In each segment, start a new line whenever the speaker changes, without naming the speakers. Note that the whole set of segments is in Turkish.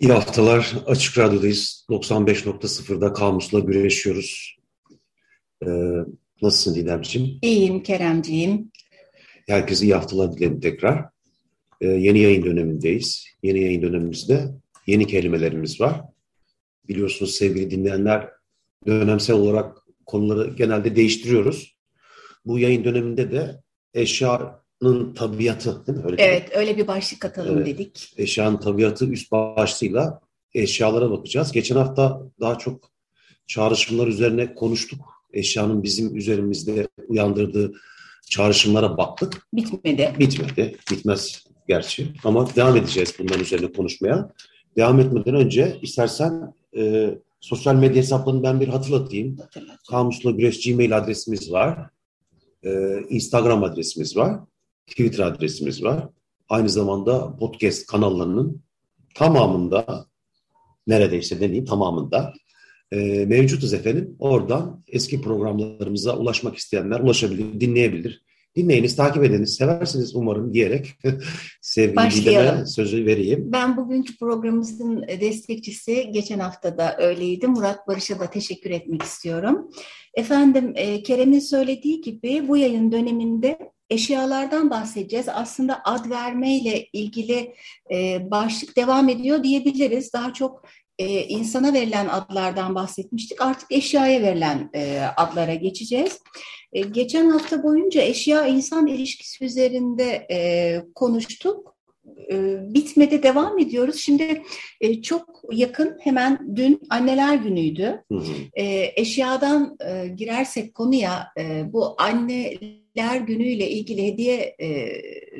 İyi haftalar. Açık Radyo'dayız. 95.0'da Kamus'la güreşiyoruz. Ee, nasılsın Didemciğim?
İyiyim Keremciğim.
Herkese iyi haftalar dilerim tekrar. Ee, yeni yayın dönemindeyiz. Yeni yayın dönemimizde yeni kelimelerimiz var. Biliyorsunuz sevgili dinleyenler dönemsel olarak konuları genelde değiştiriyoruz. Bu yayın döneminde de eşya tabiatı değil mi?
Öyle evet öyle bir başlık atalım evet. dedik.
Eşyanın tabiatı üst başlığıyla eşyalara bakacağız. Geçen hafta daha çok çağrışımlar üzerine konuştuk. Eşyanın bizim üzerimizde uyandırdığı çağrışımlara baktık.
Bitmedi.
Bitmedi. Bitmez gerçi. Ama devam edeceğiz bunların üzerine konuşmaya. Devam etmeden önce istersen e, sosyal medya hesaplarını ben bir hatırlatayım. Kamusla Güreş Gmail adresimiz var. E, Instagram adresimiz var. Twitter adresimiz var. Aynı zamanda podcast kanallarının tamamında neredeyse deneyim tamamında e, mevcutuz efendim. Oradan eski programlarımıza ulaşmak isteyenler ulaşabilir, dinleyebilir. Dinleyiniz, takip ediniz, seversiniz umarım diyerek sevgili Didem'e sözü vereyim.
Ben bugünkü programımızın destekçisi geçen hafta da öyleydi. Murat Barış'a da teşekkür etmek istiyorum. Efendim e, Kerem'in söylediği gibi bu yayın döneminde eşyalardan bahsedeceğiz. Aslında ad vermeyle ilgili e, başlık devam ediyor diyebiliriz. Daha çok e, insana verilen adlardan bahsetmiştik. Artık eşyaya verilen e, adlara geçeceğiz. E, geçen hafta boyunca eşya insan ilişkisi üzerinde e, konuştuk. E, bitmedi devam ediyoruz. Şimdi e, çok yakın hemen dün anneler günüydü. Hı hı. E, eşyadan e, girersek konuya e, bu anne Anneler Günü'yle ilgili hediye e,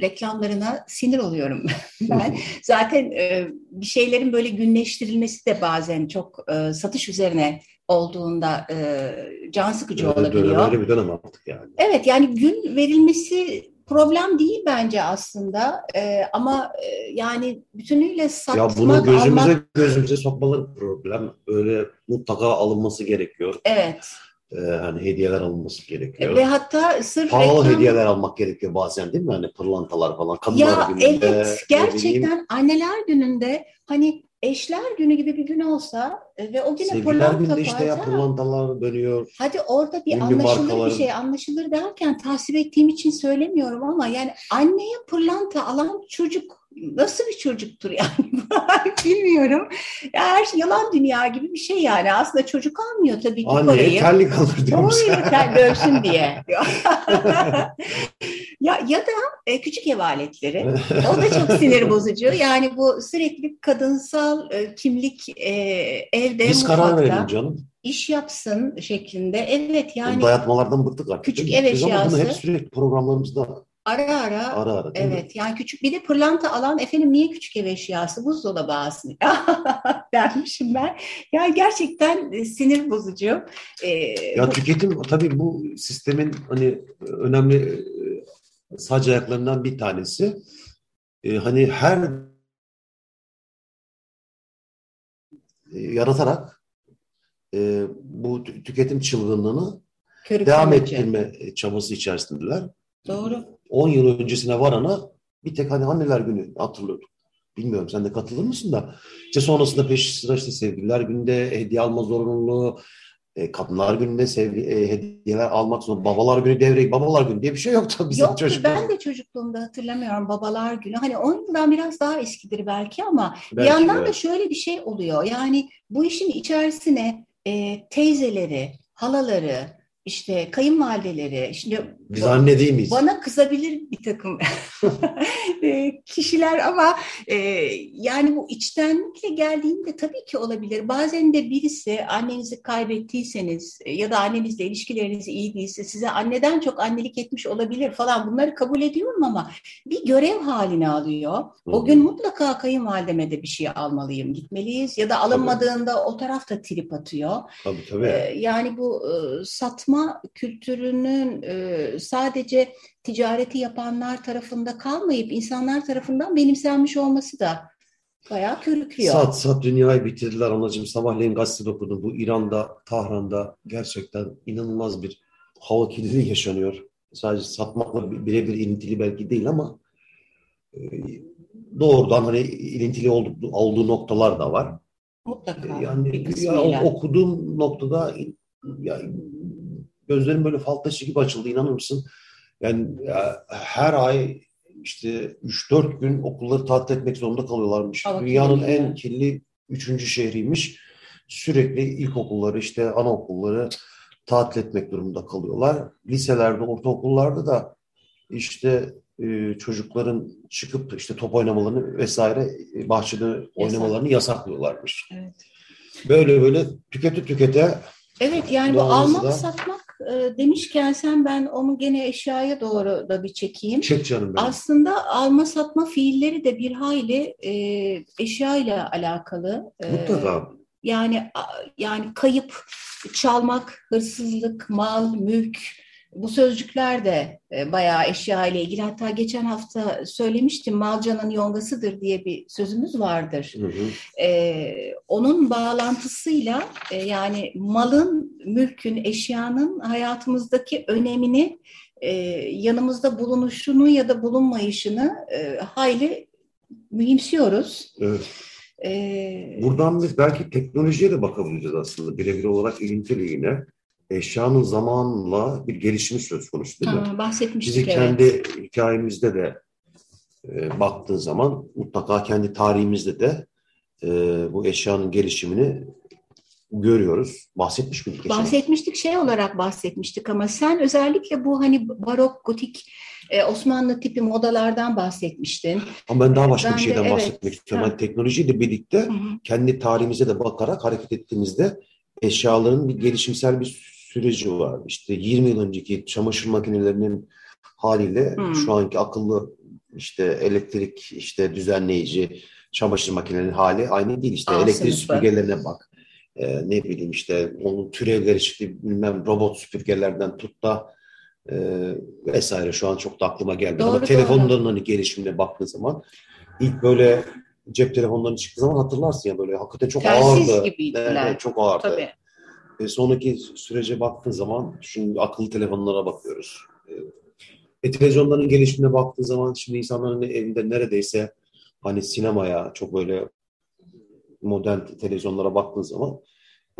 reklamlarına sinir oluyorum ben. Zaten e, bir şeylerin böyle günleştirilmesi de bazen çok e, satış üzerine olduğunda e, can sıkıcı olabiliyor.
Öyle bir dönem artık yani.
Evet yani gün verilmesi problem değil bence aslında e, ama e, yani bütünüyle satmak,
Ya bunu gözümüze almak... gözümüze sokmaları problem. Öyle mutlaka alınması gerekiyor.
Evet
e, hani hediyeler alınması gerekiyor.
Ve hatta sırf
Pahalı reklam... hediyeler almak gerekiyor bazen değil mi? Hani pırlantalar falan. Kadınlar
ya gününde, evet gerçekten anneler gününde hani eşler günü gibi bir gün olsa e, ve o güne
Sevgiler günde işte ya pırlantalar dönüyor.
Hadi orada bir anlaşılır markaların... bir şey anlaşılır derken tasvip ettiğim için söylemiyorum ama yani anneye pırlanta alan çocuk nasıl bir çocuktur yani bilmiyorum. Ya her şey yalan dünya gibi bir şey yani. Aslında çocuk almıyor tabii ki
Anneye parayı. terlik alır diyormuş.
Doğru ter dövsün diye. ya, ya da e, küçük ev aletleri. o da çok sinir bozucu. Yani bu sürekli kadınsal e, kimlik e, evde
Biz karar verelim canım.
İş yapsın şeklinde. Evet yani.
Dayatmalardan bıktık artık.
Küçük ev eşyası.
Bunu hep sürekli programlarımızda
Ara ara.
Ara ara.
Evet. Mi? Yani küçük bir de pırlanta alan efendim niye küçük ev eşyası buzdolabı alsın dermişim ben. Ya gerçekten e, sinir bozucu.
Ee, ya bu... tüketim tabii bu sistemin hani önemli e, sac ayaklarından bir tanesi. Ee, hani her e, yaratarak e, bu tüketim çılgınlığını Körük devam ettirme çabası içerisindeler.
Doğru.
10 yıl öncesine varana bir tek hani anneler günü hatırlıyorduk. Bilmiyorum sen de katılır mısın da. İşte sonrasında peş sıra işte sevgililer günde hediye alma zorunluluğu, E, kadınlar gününde sevgi, e, hediyeler almak zorunda. Babalar günü devreye, babalar günü diye bir şey yoktu bizim
Yoktu,
çocukluğumuzda.
ben de çocukluğumda hatırlamıyorum babalar günü. Hani 10 yıldan biraz daha eskidir belki ama bir
Belki
yandan
de.
da şöyle bir şey oluyor. Yani bu işin içerisine e, teyzeleri, halaları, işte kayınvalideleri, şimdi
Biz anne değil miyiz?
bana kızabilir bir takım e, kişiler ama e, yani bu içtenlikle geldiğinde tabii ki olabilir. Bazen de birisi annenizi kaybettiyseniz e, ya da annenizle ilişkileriniz iyi değilse size anneden çok annelik etmiş olabilir falan bunları kabul ediyorum ama bir görev haline alıyor. O gün mutlaka kayınvalideme de bir şey almalıyım, gitmeliyiz ya da alınmadığında o taraf da trip atıyor.
Tabii tabii.
Ee, Yani bu e, satma kültürünün e, sadece ticareti yapanlar tarafında kalmayıp insanlar tarafından benimsenmiş olması da bayağı körüklüyor.
Sat sat dünyayı bitirdiler anacığım. Sabahleyin gazetede okudum. Bu İran'da, Tahran'da gerçekten inanılmaz bir hava kirliliği yaşanıyor. Sadece satmakla birebir ilintili belki değil ama e, doğrudan hani ilintili olduğu, olduğu noktalar da var.
Mutlaka bir
Yani ya, okuduğum noktada ya, gözlerim böyle fal taşı gibi açıldı inanır mısın? Yani ya, her ay işte 3-4 gün okulları tatil etmek zorunda kalıyorlarmış.
Hava
Dünyanın en kirli üçüncü şehriymiş. Sürekli ilkokulları işte anaokulları tatil etmek durumunda kalıyorlar. Liselerde, ortaokullarda da işte e, çocukların çıkıp işte top oynamalarını vesaire e, bahçede oynamalarını yasaklıyorlarmış.
Evet.
Böyle böyle tükete tükete
Evet yani bu almak satmak e, demişken sen ben onu gene eşyaya doğru da bir çekeyim.
çek canım benim.
Aslında alma satma fiilleri de bir hayli e, eşya ile alakalı. E,
Mutlaka.
Yani yani kayıp, çalmak, hırsızlık, mal, mülk bu sözcükler de e, bayağı eşya ile ilgili. Hatta geçen hafta söylemiştim malcanın yongasıdır diye bir sözümüz vardır.
Hı hı.
E, onun bağlantısıyla e, yani malın, mülkün, eşyanın hayatımızdaki önemini e, yanımızda bulunuşunu ya da bulunmayışını e, hayli mühimsiyoruz.
Evet.
E,
Buradan biz belki teknolojiye de bakabiliriz aslında. Birebir olarak ilintili yine. Eşyanın zamanla bir gelişimi söz konusu değil mi?
ha, bahsetmiştik
Bizi
evet.
kendi hikayemizde de e, baktığın zaman mutlaka kendi tarihimizde de e, bu eşyanın gelişimini görüyoruz. Bahsetmiş miydik geçen?
Bahsetmiştik şey olarak bahsetmiştik ama sen özellikle bu hani barok, gotik, e, Osmanlı tipi modalardan bahsetmiştin.
Ama ben daha başka
Ben
bir
de,
şeyden
evet.
bahsetmek istiyorum.
Ha.
Yani teknolojiyle birlikte
Hı hı.
kendi tarihimize de bakarak hareket ettiğimizde eşyaların bir gelişimsel bir süreci var. İşte 20 yıl önceki çamaşır makinelerinin haliyle
Hmm.
şu anki akıllı işte elektrik işte düzenleyici çamaşır makinelerinin hali aynı değil. İşte
A
elektrik
sınıfı.
süpürgelerine bak. Ee, ne bileyim işte onun türevleri çıktı bilmem robot süpürgelerden tut da e, vesaire şu an çok da aklıma gelmedi. Ama
Doğru,
telefonların hani gelişimine baktığın zaman ilk böyle cep telefonlarının çıktığı zaman hatırlarsın ya böyle hakikaten çok
Telsiz
ağırdı.
gibiydiler.
Evet, çok ağırdı.
Tabii.
E, sonraki sürece baktığın zaman şimdi akıllı telefonlara bakıyoruz. E, e, televizyonların gelişimine baktığın zaman şimdi insanların evinde neredeyse hani sinemaya çok böyle modern televizyonlara baktığın zaman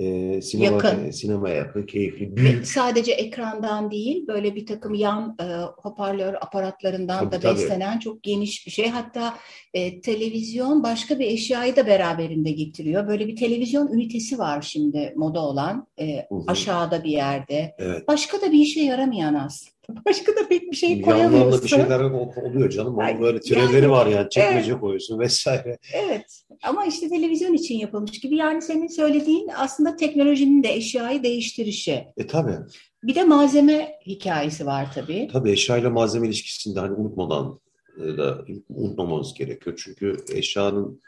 e, sinema,
Yakın.
sinemaya yakın, keyifli, büyük.
sadece ekrandan değil böyle bir takım yan e, hoparlör aparatlarından
Tabii,
da
tabii.
beslenen çok geniş bir şey. Hatta e, televizyon başka bir eşyayı da beraberinde getiriyor. Böyle bir televizyon ünitesi var şimdi moda olan e, aşağıda bir yerde.
Evet.
Başka da bir işe yaramayan aslında. Başka da pek bir şey
Yanlarında
koyamıyorsun.
bir şeyler ol- oluyor canım. Onun böyle türevleri
yani,
var yani. Çekmece koyuyorsun vesaire.
Evet ama işte televizyon için yapılmış gibi. Yani senin söylediğin aslında teknolojinin de eşyayı değiştirişi.
E tabii.
Bir de malzeme hikayesi var tabii.
Tabii eşya ile malzeme ilişkisinde hani unutmadan e, da unutmamamız gerekiyor. Çünkü eşyanın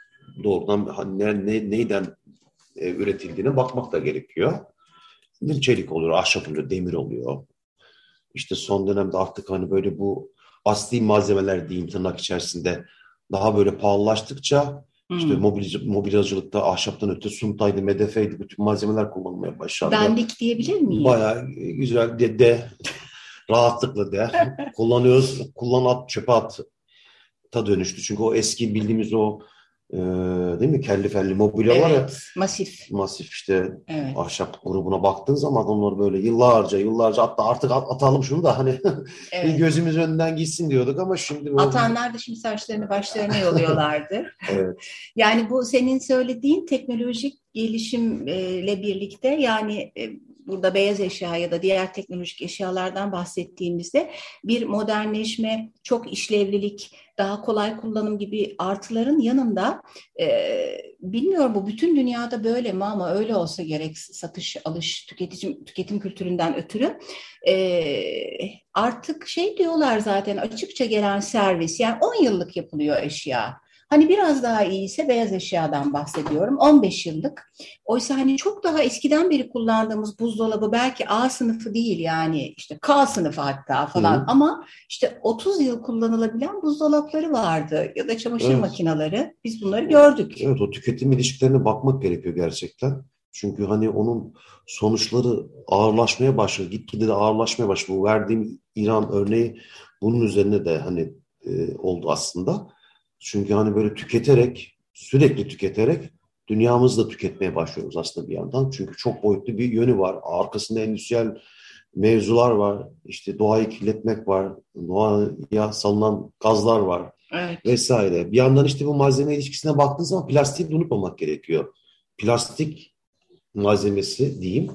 doğrudan hani ne, ne- neyden e, üretildiğine bakmak da gerekiyor. Bir çelik oluyor, ahşap oluyor, demir oluyor. İşte son dönemde artık hani böyle bu asli malzemeler diyeyim tırnak içerisinde daha böyle pahalılaştıkça işte
Hmm.
mobil, mobilyacılıkta ahşaptan öte suntaydı, medefeydi bütün malzemeler kullanılmaya başlandı.
Dandik diyebilir miyim?
Bayağı güzel de, de rahatlıkla de kullanıyoruz. Kullan at çöpe at ta dönüştü. Çünkü o eski bildiğimiz o e, değil mi? Kelli felli mobilya var ya.
Evet, masif.
Masif işte
Evet.
ahşap grubuna baktığın zaman onlar böyle yıllarca yıllarca hatta artık at- atalım şunu da hani
evet.
gözümüz önünden gitsin diyorduk ama şimdi bu-
Atanlar da şimdi saçlarını başlarına yoluyorlardı.
Evet.
Yani bu senin söylediğin teknolojik gelişimle birlikte yani e, burada beyaz eşya ya da diğer teknolojik eşyalardan bahsettiğimizde bir modernleşme, çok işlevlilik, daha kolay kullanım gibi artıların yanında e, bilmiyorum bu bütün dünyada böyle mi ama öyle olsa gerek satış, alış, tüketim, tüketim kültüründen ötürü e, artık şey diyorlar zaten açıkça gelen servis yani 10 yıllık yapılıyor eşya. Hani biraz daha iyiyse beyaz eşyadan bahsediyorum. 15 yıllık. Oysa hani çok daha eskiden beri kullandığımız buzdolabı belki A sınıfı değil yani işte K sınıfı hatta falan.
Hı.
Ama işte 30 yıl kullanılabilen buzdolapları vardı ya da çamaşır
Evet.
makineleri. Biz bunları gördük.
Evet o tüketim ilişkilerine bakmak gerekiyor gerçekten. Çünkü hani onun sonuçları ağırlaşmaya başladı. Gitgide de ağırlaşmaya başladı. Bu verdiğim İran örneği bunun üzerine de hani e, oldu aslında. Çünkü hani böyle tüketerek, sürekli tüketerek dünyamızı da tüketmeye başlıyoruz aslında bir yandan. Çünkü çok boyutlu bir yönü var. Arkasında endüstriyel mevzular var. İşte doğayı kirletmek var. Doğaya salınan gazlar var
Evet.
vesaire. Bir yandan işte bu malzeme ilişkisine baktığın zaman plastiği de unutmamak gerekiyor. Plastik malzemesi diyeyim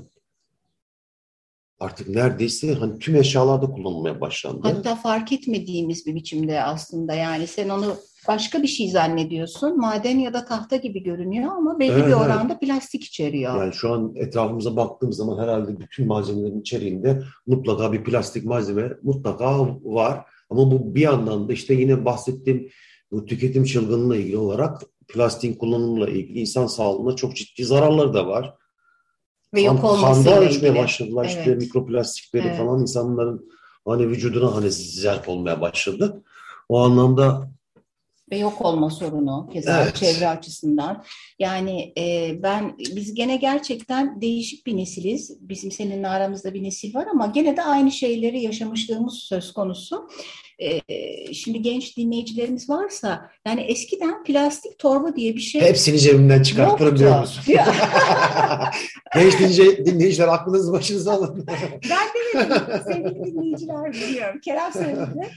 artık neredeyse hani tüm eşyalarda kullanılmaya başlandı.
Hatta fark etmediğimiz bir biçimde aslında yani sen onu başka bir şey zannediyorsun. Maden ya da tahta gibi görünüyor ama belli
Evet,
bir
evet.
oranda plastik içeriyor.
Yani şu an etrafımıza baktığımız zaman herhalde bütün malzemelerin içeriğinde mutlaka bir plastik malzeme mutlaka var. Ama bu bir yandan da işte yine bahsettiğim bu tüketim çılgınlığıyla ilgili olarak plastiğin kullanımıyla ilgili insan sağlığına çok ciddi zararları da var.
Ve yok olmasıyla
Kanda ölçmeye
ilgili.
başladılar işte
Evet.
mikroplastikleri
Evet.
falan insanların hani vücuduna hani zerk olmaya başladı. O anlamda
ve yok olma sorunu keza
Evet.
çevre açısından. Yani e, ben biz gene gerçekten değişik bir nesiliz. Bizim seninle aramızda bir nesil var ama gene de aynı şeyleri yaşamışlığımız söz konusu. E, şimdi genç dinleyicilerimiz varsa yani eskiden plastik torba diye bir şey
hepsini cebimden çıkartırım diyor musun? Genç dinleyici, dinleyiciler aklınızı başınıza alın.
Ben demedim. Sevgili dinleyiciler biliyorum. Kerem söyledi.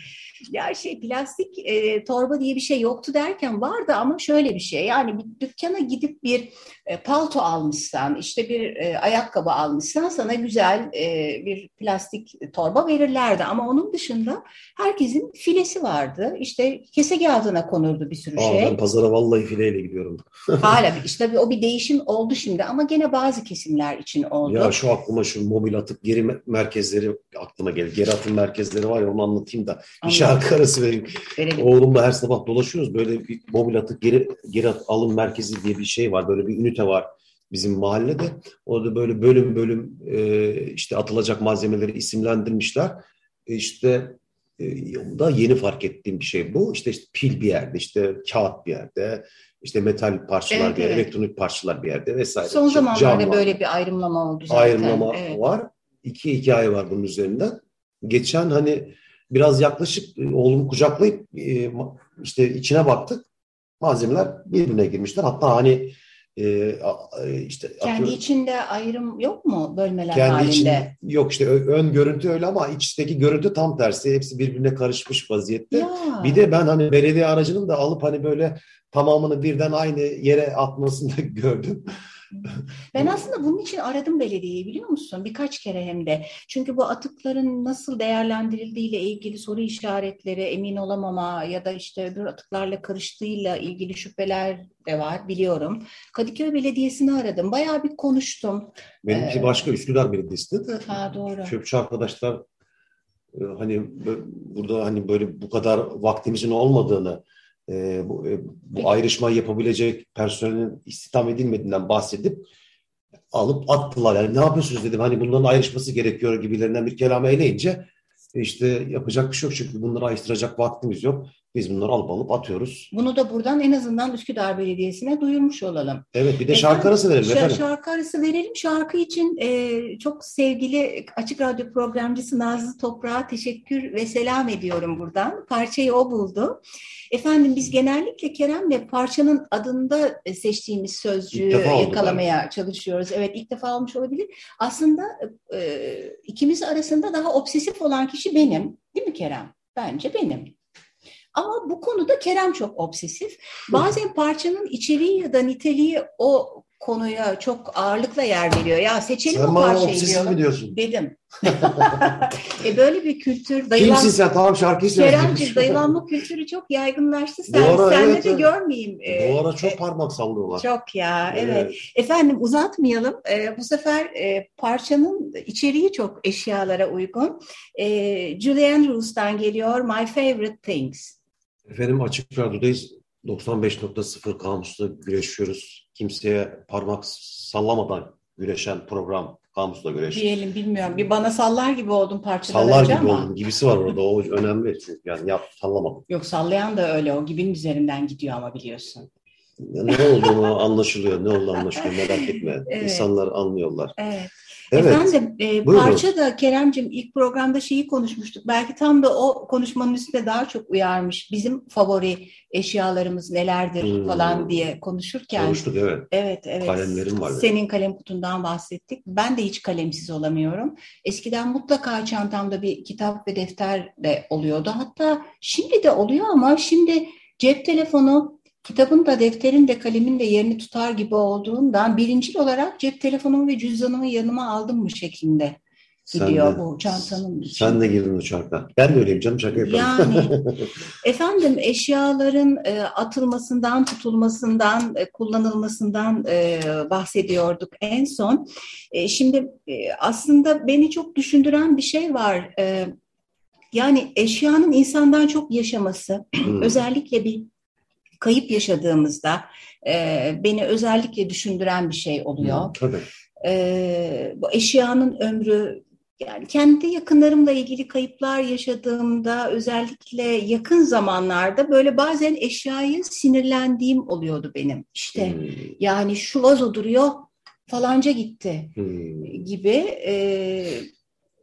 Ya şey plastik e, torba diye bir şey yoktu derken vardı ama şöyle bir şey. Yani bir dükkana gidip bir e, palto almışsan, işte bir e, ayakkabı almışsan sana güzel e, bir plastik torba verirlerdi. Ama onun dışında herkesin filesi vardı. İşte kese kağıdına konurdu bir sürü
Aa,
şey.
ben pazara vallahi fileyle gidiyorum.
Hala işte o bir değişim oldu şimdi ama gene bazı kesimler için oldu.
Ya şu aklıma şu mobil atık geri me- merkezleri aklıma gelir. Geri atım merkezleri var ya onu anlatayım da
Anladım.
Şarkı arası vereyim.
Verelim.
Oğlumla her sabah dolaşıyoruz. Böyle bir mobil atık geri, geri at- alım merkezi diye bir şey var. Böyle bir ünite var bizim mahallede. Orada böyle bölüm bölüm e, işte atılacak malzemeleri isimlendirmişler. E, İşte e, da yeni fark ettiğim bir şey bu. İşte, işte pil bir yerde, işte kağıt bir yerde, işte metal parçalar
Evet,
bir yerde,
evet.
elektronik parçalar bir yerde vesaire.
Son
Cam
zamanlarda böyle bir ayrımlama oldu zaten.
ayrımlama
Evet.
var. İki hikaye var bunun üzerinden. Geçen hani biraz yaklaşık e, oğlumu kucaklayıp e, işte içine baktık. Malzemeler birbirine girmişler. Hatta hani e, e, işte
Kendi
atıyorum,
içinde ayrım yok mu bölmeler
kendi
halinde?
için yok işte ön görüntü öyle ama içteki görüntü tam tersi. Hepsi birbirine karışmış vaziyette.
Ya.
Bir de ben hani belediye aracının da alıp hani böyle tamamını birden aynı yere atmasını da gördüm.
Ben aslında bunun için aradım belediyeyi biliyor musun? Birkaç kere hem de. Çünkü bu atıkların nasıl değerlendirildiğiyle ilgili soru işaretleri, emin olamama ya da işte öbür atıklarla karıştığıyla ilgili şüpheler de var biliyorum. Kadıköy Belediyesi'ni aradım. Bayağı bir konuştum.
Benimki
Ee,
başka Üsküdar Belediyesi'nde de
Ha doğru.
çöpçü arkadaşlar e, hani burada hani böyle bu kadar vaktimizin olmadığını e, bu, e, bu ayrışmayı yapabilecek personelin istihdam edilmediğinden bahsedip alıp attılar. Yani ne yapıyorsunuz dedim. Hani bunların ayrışması gerekiyor gibilerinden bir kelamı eleyince işte yapacak bir şey yok çünkü bunları ayrıştıracak vaktimiz yok. Biz bunları alıp alıp atıyoruz.
Bunu da buradan en azından Üsküdar Belediyesi'ne duyurmuş olalım.
Evet bir de şarkı arası verelim efendim.
Şarkı arası verelim. Şarkı için e, çok sevgili Açık Radyo programcısı Nazlı Toprak'a teşekkür ve selam ediyorum buradan. Parçayı o buldu. Efendim biz genellikle Kerem'le parçanın adında seçtiğimiz sözcüğü yakalamaya oldu, çalışıyoruz. Evet ilk defa olmuş olabilir. Aslında e, ikimiz arasında daha obsesif olan kişi benim. Değil mi Kerem? Bence benim. Ama bu konuda Kerem çok obsesif. Bazen parçanın içeriği ya da niteliği o konuya çok ağırlıkla yer veriyor. Ya seçelim
sen
o parçayı diyorum.
mi diyorsun?
Dedim. e böyle bir kültür.
Dayılan... Kimsin sen? Tamam şarkıyı
söyle. Keremciğim dayılanma kültürü çok yaygınlaştı. Sen, ara, senle evet, de evet. görmeyeyim.
Bu ara çok e, parmak sallıyorlar.
Çok ya evet. evet. Efendim uzatmayalım. E, bu sefer e, parçanın içeriği çok eşyalara uygun. E, Julian Roos'tan geliyor My Favorite Things.
Efendim Açık Radyo'dayız. 95.0 kamusla güreşiyoruz. Kimseye parmak sallamadan güreşen program kamusla güreş.
Diyelim bilmiyorum. Bir bana sallar gibi oldum parçadan
Sallar
gibi
ama. oldum. Gibisi var orada. O önemli. Çünkü yani yap sallamadım.
Yok sallayan da öyle. O gibinin üzerinden gidiyor ama biliyorsun.
Ya ne olduğunu anlaşılıyor. Ne oldu anlaşılıyor. Merak etme. Evet. İnsanlar anlıyorlar.
Evet. Evet. Efendim e, parça da Keremcim ilk programda şeyi konuşmuştuk. Belki tam da o konuşmanın üstüne daha çok uyarmış. Bizim favori eşyalarımız nelerdir hmm. falan diye konuşurken.
Konuştuk evet.
Evet evet.
Kalemlerim var.
Senin kalem kutundan bahsettik. Ben de hiç kalemsiz olamıyorum. Eskiden mutlaka çantamda bir kitap ve defter de oluyordu. Hatta şimdi de oluyor ama şimdi cep telefonu kitabın da defterin de kalemin de yerini tutar gibi olduğundan birincil olarak cep telefonumu ve cüzdanımı yanıma aldım mı şeklinde gidiyor de, bu çantanın
içinde. Sen de girdin uçakta. Ben de öyleyim canım şaka yaparım.
Yani efendim eşyaların e, atılmasından, tutulmasından, e, kullanılmasından e, bahsediyorduk en son. E, şimdi e, aslında beni çok düşündüren bir şey var. E, yani eşyanın insandan çok yaşaması, hmm. özellikle bir kayıp yaşadığımızda e, beni özellikle düşündüren bir şey oluyor.
Tabii.
E, bu eşyanın ömrü yani kendi yakınlarımla ilgili kayıplar yaşadığımda özellikle yakın zamanlarda böyle bazen eşyayı sinirlendiğim oluyordu benim. İşte hmm. yani şu vazo duruyor falanca gitti hmm. gibi. E,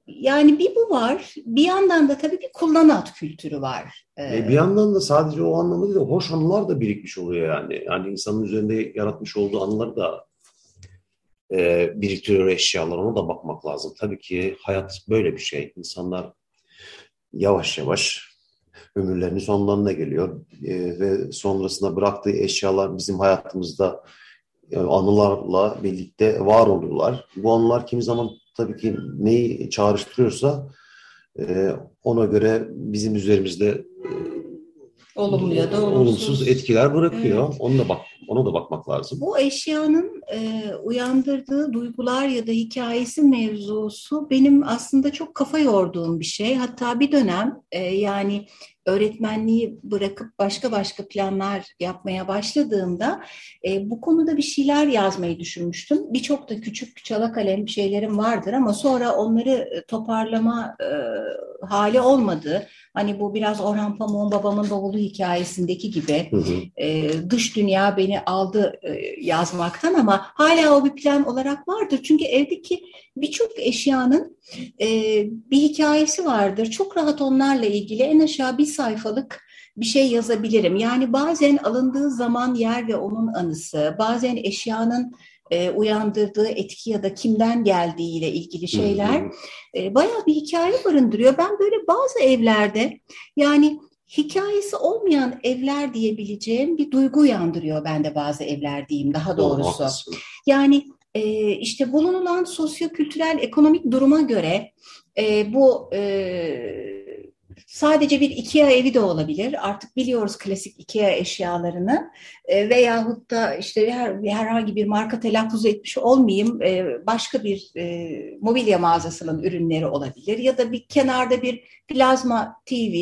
yani bir bu var. Bir yandan da tabii bir kullanat kültürü var.
Ee, bir yandan da sadece o anlamda değil, hoş anılar da birikmiş oluyor yani. Yani insanın üzerinde yaratmış olduğu anıları da e, biriktiriyor eşyalar. Ona da bakmak lazım. Tabii ki hayat böyle bir şey. İnsanlar yavaş yavaş ömürlerinin sonlarına geliyor. E, ve sonrasında bıraktığı eşyalar bizim hayatımızda e, anılarla birlikte var oluyorlar. Bu anılar kimi zaman tabii ki neyi çağrıştırıyorsa e, ona göre bizim üzerimizde e,
olumlu ya da
olumsuz, olumsuz etkiler bırakıyor. Evet. Ona da bak ona da bakmak lazım.
Bu eşyanın e, uyandırdığı duygular ya da hikayesi mevzusu benim aslında çok kafa yorduğum bir şey. Hatta bir dönem e, yani öğretmenliği bırakıp başka başka planlar yapmaya başladığımda e, bu konuda bir şeyler yazmayı düşünmüştüm. Birçok da küçük çala kalem şeylerim vardır ama sonra onları e, toparlama e, hali olmadı. Hani bu biraz Orhan Pamuk'un babamın bavulu hikayesindeki gibi hı hı. E, dış dünya beni aldı e, yazmaktan ama hala o bir plan olarak vardır. Çünkü evdeki birçok eşyanın e, bir hikayesi vardır. Çok rahat onlarla ilgili en aşağı bir sayfalık bir şey yazabilirim. Yani bazen alındığı zaman yer ve onun anısı, bazen eşyanın e, uyandırdığı etki ya da kimden geldiğiyle ilgili şeyler e, bayağı bir hikaye barındırıyor. Ben böyle bazı evlerde yani hikayesi olmayan evler diyebileceğim bir duygu uyandırıyor bende bazı evler diyeyim daha doğrusu. Yani e, işte bulunulan sosyo-kültürel ekonomik duruma göre e, bu e, Sadece bir IKEA evi de olabilir. Artık biliyoruz klasik IKEA eşyalarını. E, veyahut da işte her, herhangi bir marka telaffuz etmiş olmayayım e, başka bir e, mobilya mağazasının ürünleri olabilir. Ya da bir kenarda bir plazma TV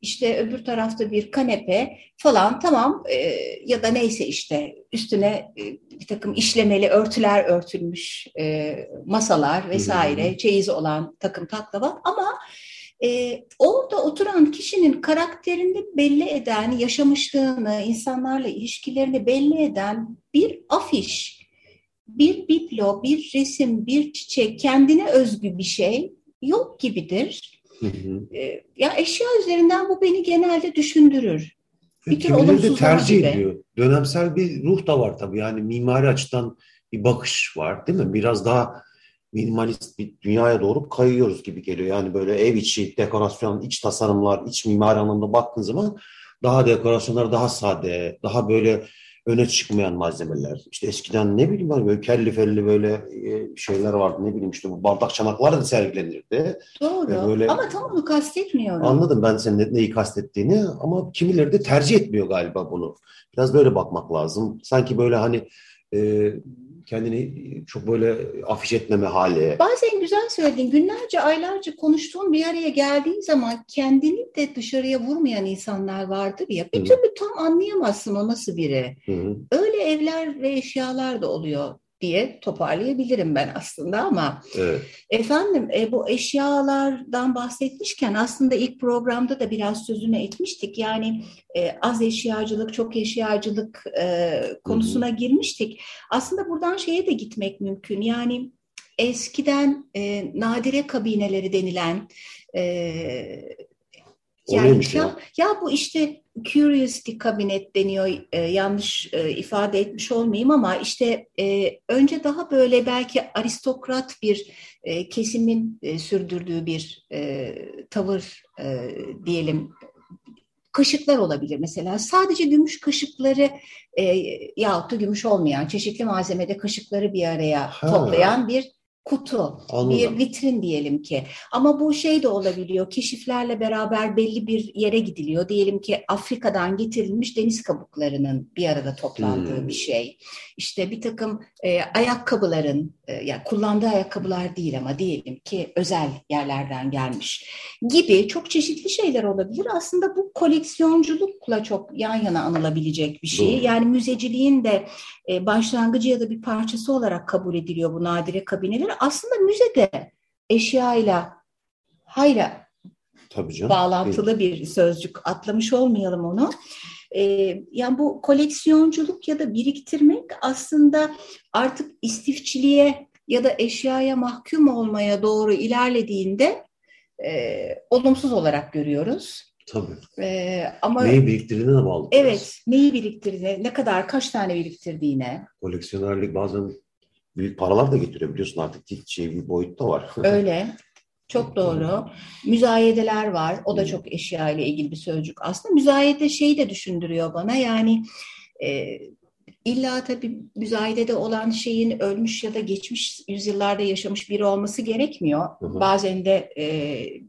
işte öbür tarafta bir kanepe falan. Tamam e, ya da neyse işte üstüne e, bir takım işlemeli örtüler örtülmüş e, masalar vesaire, çeyiz olan takım taklava. Ama e, orada oturan kişinin karakterini belli eden, yaşamışlığını, insanlarla ilişkilerini belli eden bir afiş, bir biblo, bir resim, bir çiçek, kendine özgü bir şey yok gibidir. Hı hı. E, ya eşya üzerinden bu beni genelde düşündürür.
Bir tür tercih gibi. ediyor. Dönemsel bir ruh da var tabii. Yani mimari açıdan bir bakış var değil mi? Biraz daha minimalist bir dünyaya doğru kayıyoruz gibi geliyor. Yani böyle ev içi dekorasyon, iç tasarımlar, iç mimari anlamda baktığın zaman daha dekorasyonlar daha sade, daha böyle öne çıkmayan malzemeler. İşte eskiden ne bileyim ben böyle kelli felli böyle e, şeyler vardı ne bileyim işte bu bardak çanaklar da sergilenirdi.
Doğru böyle, ama tam onu kastetmiyorum.
Anladım ben senin neyi kastettiğini ama kimileri de tercih etmiyor galiba bunu. Biraz böyle bakmak lazım. Sanki böyle hani e, kendini çok böyle afiş etmeme hali.
Bazen güzel söyledin. Günlerce, aylarca konuştuğun bir araya geldiğin zaman kendini de dışarıya vurmayan insanlar vardır ya. Bir Hı-hı. türlü tam anlayamazsın o nasıl biri. Hı-hı. Öyle evler ve eşyalar da oluyor diye toparlayabilirim ben aslında ama evet. efendim e, bu eşyalardan bahsetmişken aslında ilk programda da biraz sözünü etmiştik yani e, az eşyacılık çok eşyacılık e, konusuna Hı-hı. girmiştik aslında buradan şeye de gitmek mümkün yani eskiden e, nadire kabineleri denilen e, yani ya, ya bu işte curiosity kabinet deniyor e, yanlış e, ifade etmiş olmayayım ama işte e, önce daha böyle belki aristokrat bir e, kesimin e, sürdürdüğü bir e, tavır e, diyelim kaşıklar olabilir mesela. Sadece gümüş kaşıkları e, yahut da gümüş olmayan çeşitli malzemede kaşıkları bir araya ha. toplayan bir kutu, Anladım. bir vitrin diyelim ki. Ama bu şey de olabiliyor. Keşiflerle beraber belli bir yere gidiliyor. Diyelim ki Afrika'dan getirilmiş deniz kabuklarının bir arada toplandığı hmm. bir şey. İşte bir takım e, ayakkabıların, e, yani kullandığı ayakkabılar değil ama diyelim ki özel yerlerden gelmiş gibi çok çeşitli şeyler olabilir. Aslında bu koleksiyonculukla çok yan yana anılabilecek bir şey. Doğru. Yani müzeciliğin de e, başlangıcı ya da bir parçası olarak kabul ediliyor bu nadire kabineler. Aslında müzede eşyayla hayra Tabii canım. bağlantılı bir sözcük atlamış olmayalım onu. Ee, yani bu koleksiyonculuk ya da biriktirmek aslında artık istifçiliğe ya da eşyaya mahkum olmaya doğru ilerlediğinde e, olumsuz olarak görüyoruz.
Tabii. Ee, ama neyi biriktirdiğine de bağlı.
Evet, neyi biriktirdiğine, ne kadar, kaç tane biriktirdiğine.
Koleksiyonerlik bazen büyük paralar da getiriyor biliyorsun artık şey bir boyutta var.
Öyle. Çok doğru. Müzayedeler var. O da çok eşya ile ilgili bir sözcük. Aslında müzayede şeyi de düşündürüyor bana. Yani e, illa tabii müzayedede olan şeyin ölmüş ya da geçmiş yüzyıllarda yaşamış biri olması gerekmiyor. Hı hı. Bazen de e,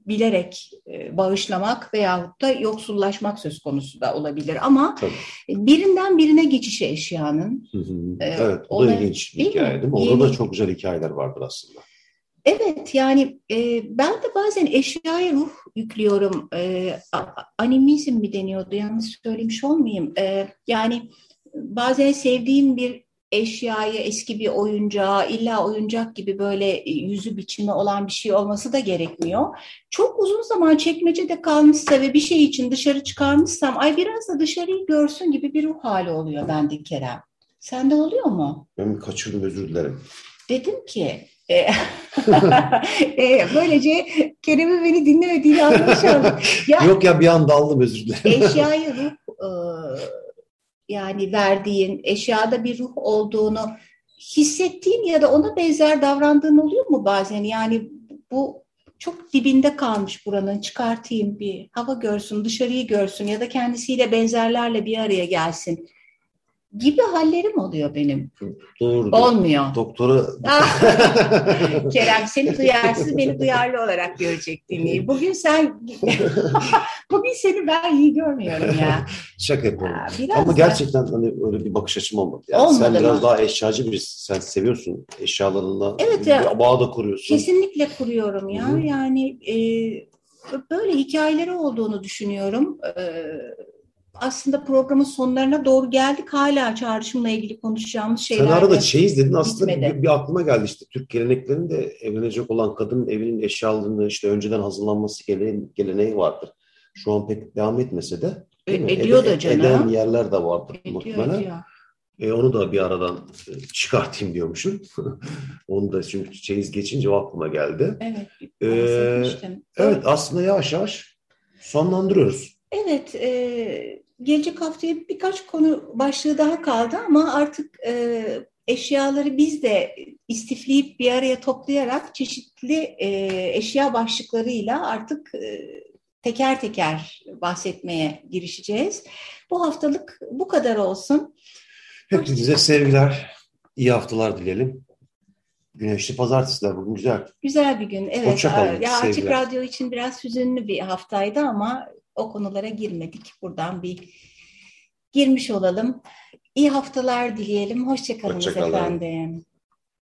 bilerek e, bağışlamak veyahut da yoksullaşmak söz konusu da olabilir. Ama tabii. birinden birine geçişi eşyanın.
Hı hı. E, evet, o da ilginç bir hikaye değil mi? Orada Yeni... da çok güzel hikayeler vardır aslında.
Evet yani e, ben de bazen eşyaya ruh yüklüyorum. E, animizm mi deniyordu yanlış söylemiş olmayayım. E, yani bazen sevdiğim bir eşyayı, eski bir oyuncağı, illa oyuncak gibi böyle yüzü biçimi olan bir şey olması da gerekmiyor. Çok uzun zaman çekmecede kalmışsa ve bir şey için dışarı çıkarmışsam, ay biraz da dışarıyı görsün gibi bir ruh hali oluyor bende Kerem. Sende oluyor mu?
Ben kaçırdım özür dilerim.
Dedim ki e, e, böylece Kerem'in beni dinlemediğini anlamış oldum.
Ya, Yok ya bir anda aldım özür
dilerim. Eşyayı ruh e, yani verdiğin eşyada bir ruh olduğunu hissettiğin ya da ona benzer davrandığın oluyor mu bazen? Yani bu çok dibinde kalmış buranın çıkartayım bir hava görsün, dışarıyı görsün ya da kendisiyle benzerlerle bir araya gelsin gibi hallerim oluyor benim.
Doğru.
Olmuyor.
Doktora...
Kerem seni duyarsız beni duyarlı olarak görecek demeyi. Bugün sen bugün seni ben iyi görmüyorum ya.
Şaka yapıyorum. Ama gerçekten hani öyle bir bakış açım olmadı. Yani olmadı sen mı? biraz daha eşyacı birisin. Sen seviyorsun eşyalarınla. Evet ya. Bağ da kuruyorsun.
Kesinlikle kuruyorum ya. Hı-hı. Yani e, böyle hikayeleri olduğunu düşünüyorum. E, aslında programın sonlarına doğru geldik. Hala çağrışımla ilgili konuşacağımız şeyler.
Sen arada çeyiz dedin aslında bir, bir aklıma geldi işte Türk geleneklerinde evlenecek olan kadının evinin eşyalarını işte önceden hazırlanması gele, geleneği vardır. Şu an pek devam etmese de?
E, ediyor da canım.
Eden yerler de vardır
Ediyor,
muhtemelen.
ediyor.
E, onu da bir aradan e, çıkartayım diyormuşum. onu da çünkü çeyiz geçince o aklıma geldi.
Evet.
Ee,
bahsetmiştim.
Evet aslında yavaş yavaş sonlandırıyoruz.
Evet, e, gelecek haftaya birkaç konu başlığı daha kaldı ama artık e, eşyaları biz de istifleyip bir araya toplayarak çeşitli e, eşya başlıklarıyla artık e, teker teker bahsetmeye girişeceğiz. Bu haftalık bu kadar olsun.
Hepinize sevgiler, iyi haftalar dileyelim. Güneşli pazartesiler bugün güzel.
Güzel bir gün. Evet. Ya açık radyo için biraz hüzünlü bir haftaydı ama o konulara girmedik. Buradan bir girmiş olalım. İyi haftalar dileyelim. Hoşçakalın
Hoşça
efendim.